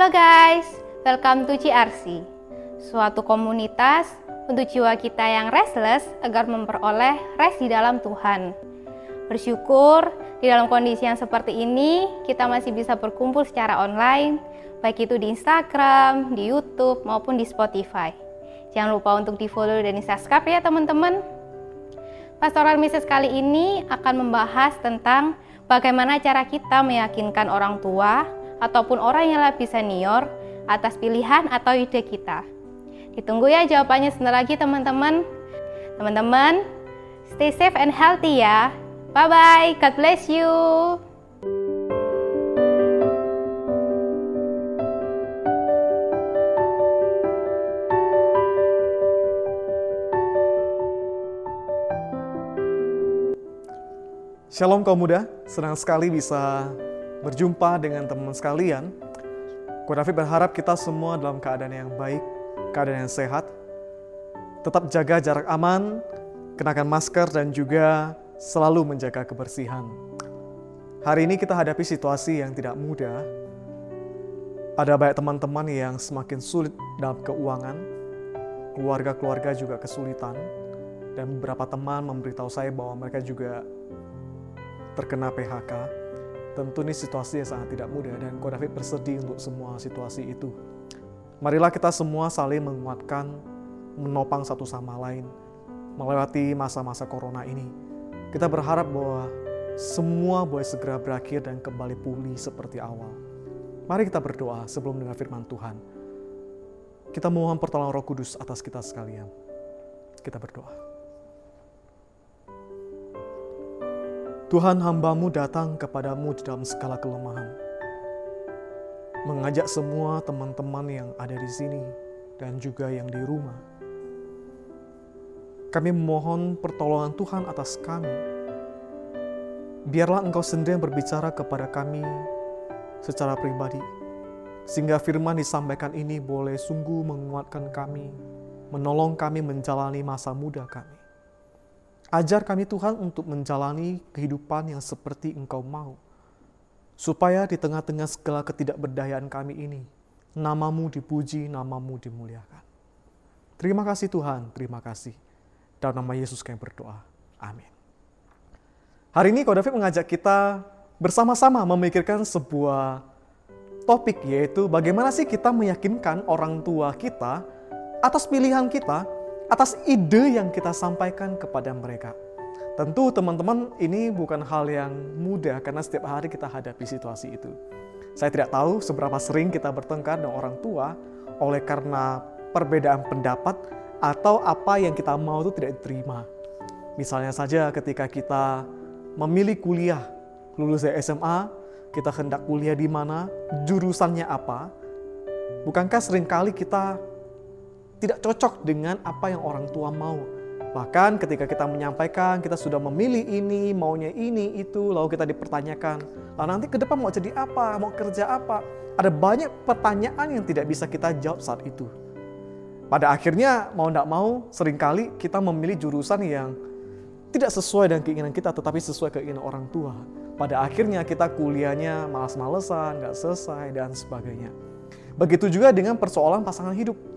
Halo guys, welcome to CRC, suatu komunitas untuk jiwa kita yang restless agar memperoleh rest di dalam Tuhan. Bersyukur di dalam kondisi yang seperti ini kita masih bisa berkumpul secara online, baik itu di Instagram, di YouTube, maupun di Spotify. Jangan lupa untuk di follow dan di subscribe ya teman-teman. Pastoral Message kali ini akan membahas tentang bagaimana cara kita meyakinkan orang tua ataupun orang yang lebih senior atas pilihan atau ide kita. Ditunggu ya jawabannya sebentar lagi teman-teman. Teman-teman, stay safe and healthy ya. Bye-bye, God bless you. Shalom kaum muda, senang sekali bisa berjumpa dengan teman-teman sekalian. Ko David berharap kita semua dalam keadaan yang baik, keadaan yang sehat. Tetap jaga jarak aman, kenakan masker dan juga selalu menjaga kebersihan. Hari ini kita hadapi situasi yang tidak mudah. Ada banyak teman-teman yang semakin sulit dalam keuangan, keluarga-keluarga juga kesulitan, dan beberapa teman memberitahu saya bahwa mereka juga terkena PHK. Tentu ini situasi yang sangat tidak mudah dan Ko David bersedih untuk semua situasi itu. Marilah kita semua saling menguatkan, menopang satu sama lain, melewati masa-masa corona ini. Kita berharap bahwa semua boleh segera berakhir dan kembali pulih seperti awal. Mari kita berdoa sebelum mendengar firman Tuhan. Kita mohon pertolongan roh kudus atas kita sekalian. Kita berdoa. Tuhan hambamu datang kepadamu di dalam segala kelemahan. Mengajak semua teman-teman yang ada di sini dan juga yang di rumah. Kami memohon pertolongan Tuhan atas kami. Biarlah Engkau sendiri yang berbicara kepada kami secara pribadi, sehingga firman disampaikan ini boleh sungguh menguatkan kami, menolong kami menjalani masa muda kami. Ajar kami Tuhan untuk menjalani kehidupan yang seperti Engkau mau. Supaya di tengah-tengah segala ketidakberdayaan kami ini, namamu dipuji, namamu dimuliakan. Terima kasih Tuhan, terima kasih. Dalam nama Yesus kami berdoa. Amin. Hari ini Kau David mengajak kita bersama-sama memikirkan sebuah topik yaitu bagaimana sih kita meyakinkan orang tua kita atas pilihan kita atas ide yang kita sampaikan kepada mereka. Tentu teman-teman ini bukan hal yang mudah karena setiap hari kita hadapi situasi itu. Saya tidak tahu seberapa sering kita bertengkar dengan orang tua oleh karena perbedaan pendapat atau apa yang kita mau itu tidak diterima. Misalnya saja ketika kita memilih kuliah, lulus dari SMA, kita hendak kuliah di mana, jurusannya apa, bukankah sering kali kita tidak cocok dengan apa yang orang tua mau. Bahkan ketika kita menyampaikan, kita sudah memilih ini, maunya ini, itu, lalu kita dipertanyakan, lalu nanti ke depan mau jadi apa, mau kerja apa. Ada banyak pertanyaan yang tidak bisa kita jawab saat itu. Pada akhirnya, mau tidak mau, sering kali kita memilih jurusan yang tidak sesuai dengan keinginan kita, tetapi sesuai keinginan orang tua. Pada akhirnya kita kuliahnya malas-malesan, nggak selesai, dan sebagainya. Begitu juga dengan persoalan pasangan hidup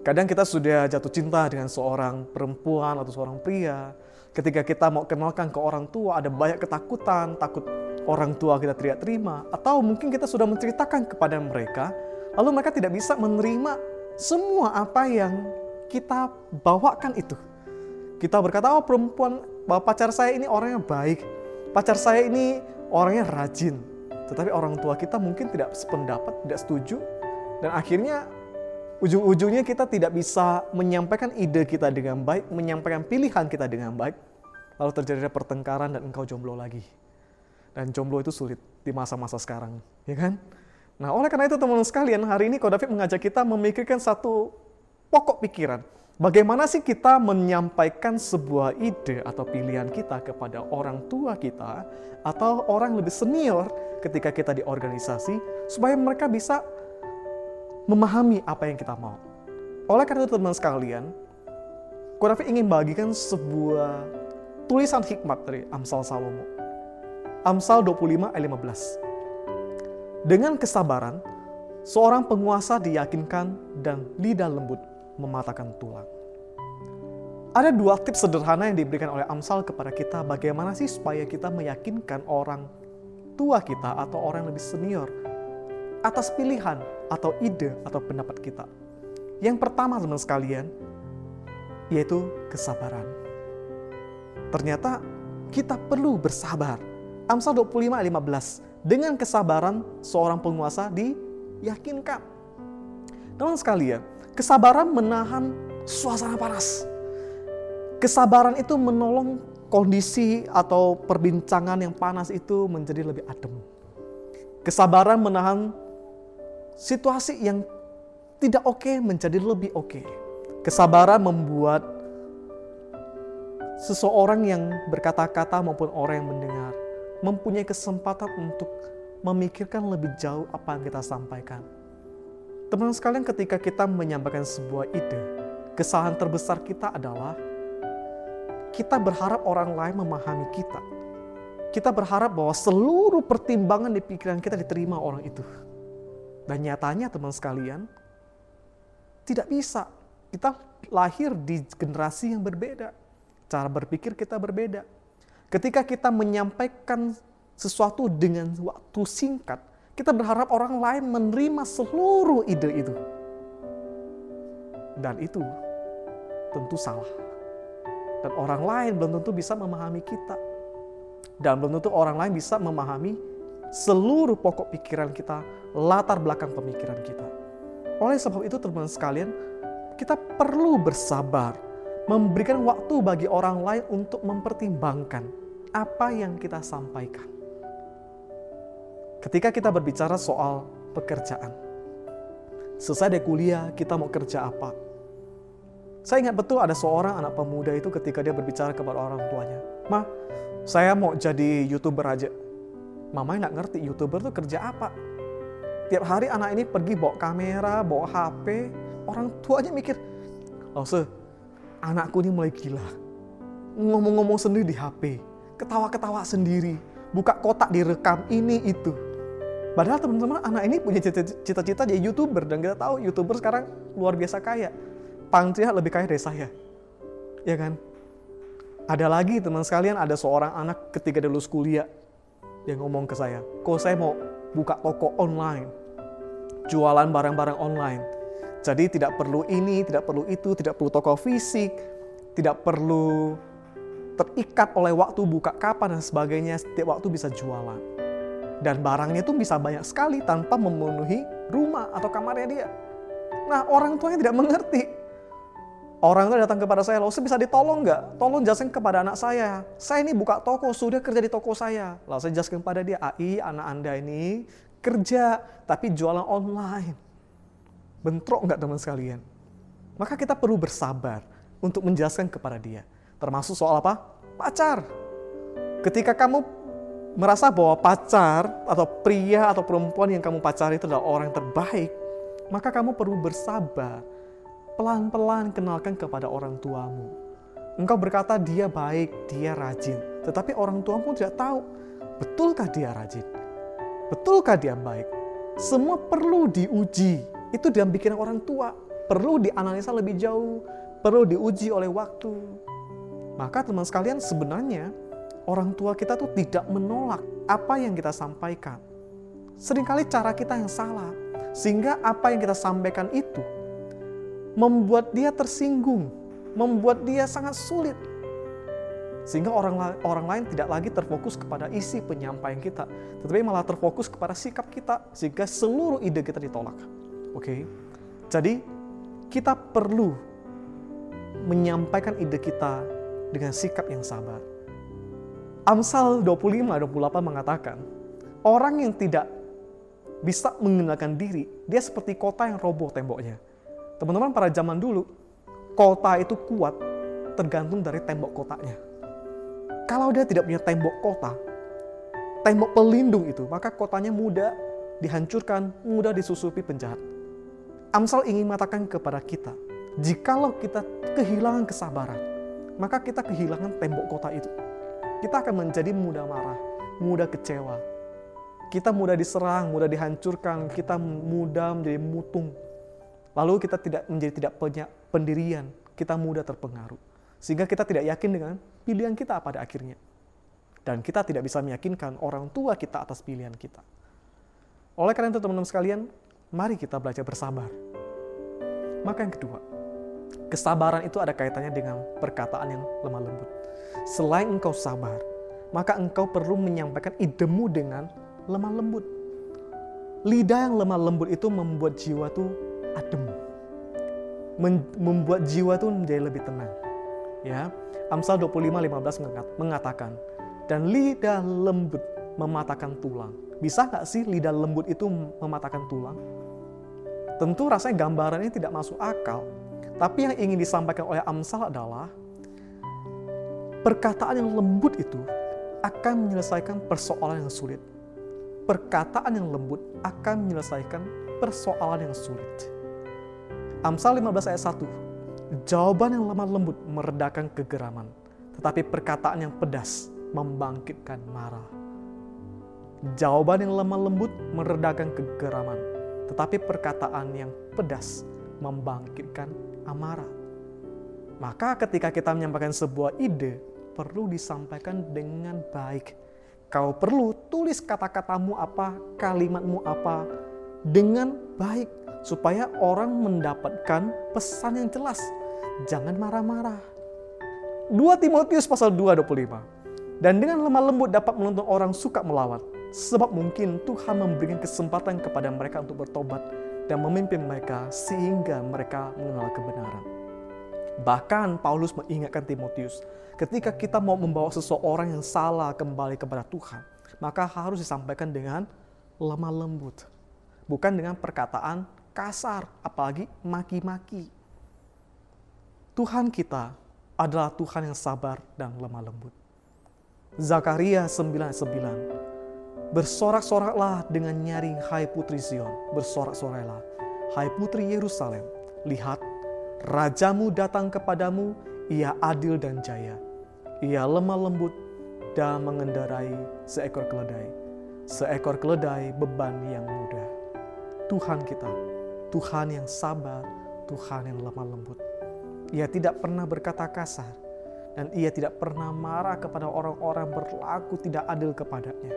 Kadang kita sudah jatuh cinta dengan seorang perempuan atau seorang pria. Ketika kita mau kenalkan ke orang tua, ada banyak ketakutan, takut orang tua kita tidak terima. Atau mungkin kita sudah menceritakan kepada mereka, lalu mereka tidak bisa menerima semua apa yang kita bawakan itu. Kita berkata, oh perempuan, pacar saya ini orangnya baik. Pacar saya ini orangnya rajin. Tetapi orang tua kita mungkin tidak sependapat, tidak setuju. Dan akhirnya ujung-ujungnya kita tidak bisa menyampaikan ide kita dengan baik, menyampaikan pilihan kita dengan baik, lalu terjadi pertengkaran dan engkau jomblo lagi. Dan jomblo itu sulit di masa-masa sekarang, ya kan? Nah, oleh karena itu teman-teman sekalian, hari ini Kau David mengajak kita memikirkan satu pokok pikiran. Bagaimana sih kita menyampaikan sebuah ide atau pilihan kita kepada orang tua kita atau orang lebih senior ketika kita di organisasi supaya mereka bisa memahami apa yang kita mau. Oleh karena itu teman sekalian, Kodafi ingin bagikan sebuah tulisan hikmat dari Amsal Salomo. Amsal 25 ayat 15. Dengan kesabaran, Seorang penguasa diyakinkan dan lidah lembut mematahkan tulang. Ada dua tips sederhana yang diberikan oleh Amsal kepada kita bagaimana sih supaya kita meyakinkan orang tua kita atau orang yang lebih senior atas pilihan atau ide atau pendapat kita. Yang pertama teman sekalian, yaitu kesabaran. Ternyata kita perlu bersabar. Amsal 25 ayat 15. Dengan kesabaran seorang penguasa diyakinkan. Teman sekalian, kesabaran menahan suasana panas Kesabaran itu menolong kondisi atau perbincangan yang panas itu menjadi lebih adem. Kesabaran menahan situasi yang tidak oke okay menjadi lebih oke. Okay. Kesabaran membuat seseorang yang berkata-kata maupun orang yang mendengar mempunyai kesempatan untuk memikirkan lebih jauh apa yang kita sampaikan. Teman sekalian, ketika kita menyampaikan sebuah ide, kesalahan terbesar kita adalah kita berharap orang lain memahami kita. Kita berharap bahwa seluruh pertimbangan di pikiran kita diterima orang itu. Dan nyatanya teman sekalian, tidak bisa. Kita lahir di generasi yang berbeda. Cara berpikir kita berbeda. Ketika kita menyampaikan sesuatu dengan waktu singkat, kita berharap orang lain menerima seluruh ide itu. Dan itu tentu salah. Dan orang lain belum tentu bisa memahami kita. Dan belum tentu orang lain bisa memahami seluruh pokok pikiran kita, latar belakang pemikiran kita. Oleh sebab itu teman-teman sekalian, kita perlu bersabar, memberikan waktu bagi orang lain untuk mempertimbangkan apa yang kita sampaikan. Ketika kita berbicara soal pekerjaan, selesai dari kuliah, kita mau kerja apa? Saya ingat betul ada seorang anak pemuda itu ketika dia berbicara kepada orang tuanya. Ma, saya mau jadi youtuber aja. Mama nggak ngerti youtuber itu kerja apa. Tiap hari anak ini pergi bawa kamera, bawa HP. Orang tuanya mikir, oh se, anakku ini mulai gila. Ngomong-ngomong sendiri di HP. Ketawa-ketawa sendiri. Buka kotak direkam ini itu. Padahal teman-teman anak ini punya cita-cita jadi youtuber. Dan kita tahu youtuber sekarang luar biasa kaya Pangcia lebih kaya dari saya. Ya kan? Ada lagi teman sekalian, ada seorang anak ketika dia lulus kuliah yang ngomong ke saya, kok saya mau buka toko online, jualan barang-barang online. Jadi tidak perlu ini, tidak perlu itu, tidak perlu toko fisik, tidak perlu terikat oleh waktu buka kapan dan sebagainya, setiap waktu bisa jualan. Dan barangnya itu bisa banyak sekali tanpa memenuhi rumah atau kamarnya dia. Nah orang tuanya tidak mengerti Orang itu datang kepada saya, lalu bisa ditolong nggak? Tolong jelaskan kepada anak saya. Saya ini buka toko, sudah kerja di toko saya. Lalu saya jelaskan kepada dia, AI anak anda ini kerja, tapi jualan online. Bentrok nggak teman sekalian? Maka kita perlu bersabar untuk menjelaskan kepada dia. Termasuk soal apa? Pacar. Ketika kamu merasa bahwa pacar atau pria atau perempuan yang kamu pacari itu adalah orang terbaik, maka kamu perlu bersabar pelan-pelan kenalkan kepada orang tuamu. Engkau berkata dia baik, dia rajin. Tetapi orang tuamu tidak tahu, betulkah dia rajin? Betulkah dia baik? Semua perlu diuji. Itu dalam pikiran orang tua. Perlu dianalisa lebih jauh, perlu diuji oleh waktu. Maka teman sekalian sebenarnya orang tua kita tuh tidak menolak apa yang kita sampaikan. Seringkali cara kita yang salah. Sehingga apa yang kita sampaikan itu membuat dia tersinggung, membuat dia sangat sulit. Sehingga orang orang lain tidak lagi terfokus kepada isi penyampaian kita, tetapi malah terfokus kepada sikap kita sehingga seluruh ide kita ditolak. Oke. Okay? Jadi kita perlu menyampaikan ide kita dengan sikap yang sabar. Amsal 25 28 mengatakan, orang yang tidak bisa mengenalkan diri, dia seperti kota yang roboh temboknya Teman-teman pada zaman dulu, kota itu kuat tergantung dari tembok kotanya. Kalau dia tidak punya tembok kota, tembok pelindung itu, maka kotanya mudah dihancurkan, mudah disusupi penjahat. Amsal ingin mengatakan kepada kita, jikalau kita kehilangan kesabaran, maka kita kehilangan tembok kota itu. Kita akan menjadi mudah marah, mudah kecewa. Kita mudah diserang, mudah dihancurkan, kita mudah menjadi mutung. Lalu kita tidak menjadi tidak punya pendirian, kita mudah terpengaruh. Sehingga kita tidak yakin dengan pilihan kita pada akhirnya. Dan kita tidak bisa meyakinkan orang tua kita atas pilihan kita. Oleh karena itu teman-teman sekalian, mari kita belajar bersabar. Maka yang kedua, kesabaran itu ada kaitannya dengan perkataan yang lemah lembut. Selain engkau sabar, maka engkau perlu menyampaikan idemu dengan lemah lembut. Lidah yang lemah lembut itu membuat jiwa tuh adem. Membuat jiwa tuh menjadi lebih tenang. Ya, Amsal 25:15 mengatakan, dan lidah lembut mematahkan tulang. Bisa nggak sih lidah lembut itu mematahkan tulang? Tentu rasanya gambarannya tidak masuk akal. Tapi yang ingin disampaikan oleh Amsal adalah perkataan yang lembut itu akan menyelesaikan persoalan yang sulit. Perkataan yang lembut akan menyelesaikan persoalan yang sulit. Amsal 15 ayat 1. Jawaban yang lemah lembut meredakan kegeraman, tetapi perkataan yang pedas membangkitkan marah. Jawaban yang lemah lembut meredakan kegeraman, tetapi perkataan yang pedas membangkitkan amarah. Maka ketika kita menyampaikan sebuah ide, perlu disampaikan dengan baik. Kau perlu tulis kata-katamu apa, kalimatmu apa, dengan baik. Supaya orang mendapatkan pesan yang jelas. Jangan marah-marah. 2 Timotius pasal 2 25. Dan dengan lemah lembut dapat menuntun orang suka melawan. Sebab mungkin Tuhan memberikan kesempatan kepada mereka untuk bertobat dan memimpin mereka sehingga mereka mengenal kebenaran. Bahkan Paulus mengingatkan Timotius, ketika kita mau membawa seseorang yang salah kembali kepada Tuhan, maka harus disampaikan dengan lemah lembut, bukan dengan perkataan kasar, apalagi maki-maki. Tuhan kita adalah Tuhan yang sabar dan lemah lembut. Zakaria 9:9 Bersorak-soraklah dengan nyaring hai putri Zion, bersorak-soraklah hai putri Yerusalem. Lihat, rajamu datang kepadamu, ia adil dan jaya. Ia lemah lembut dan mengendarai seekor keledai. Seekor keledai beban yang mudah. Tuhan kita, Tuhan yang sabar, Tuhan yang lemah lembut. Ia tidak pernah berkata kasar, dan ia tidak pernah marah kepada orang-orang berlaku tidak adil kepadanya.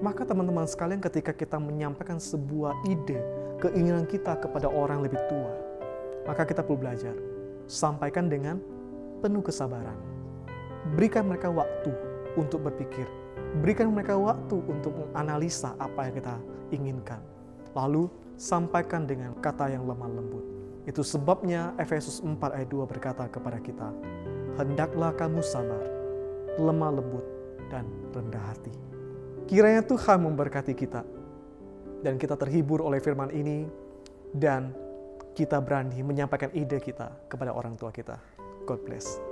Maka teman-teman sekalian ketika kita menyampaikan sebuah ide, keinginan kita kepada orang lebih tua, maka kita perlu belajar. Sampaikan dengan penuh kesabaran Berikan mereka waktu untuk berpikir. Berikan mereka waktu untuk menganalisa apa yang kita inginkan. Lalu sampaikan dengan kata yang lemah lembut. Itu sebabnya Efesus 4 ayat 2 berkata kepada kita, Hendaklah kamu sabar, lemah lembut, dan rendah hati. Kiranya Tuhan memberkati kita, dan kita terhibur oleh firman ini, dan kita berani menyampaikan ide kita kepada orang tua kita. God bless.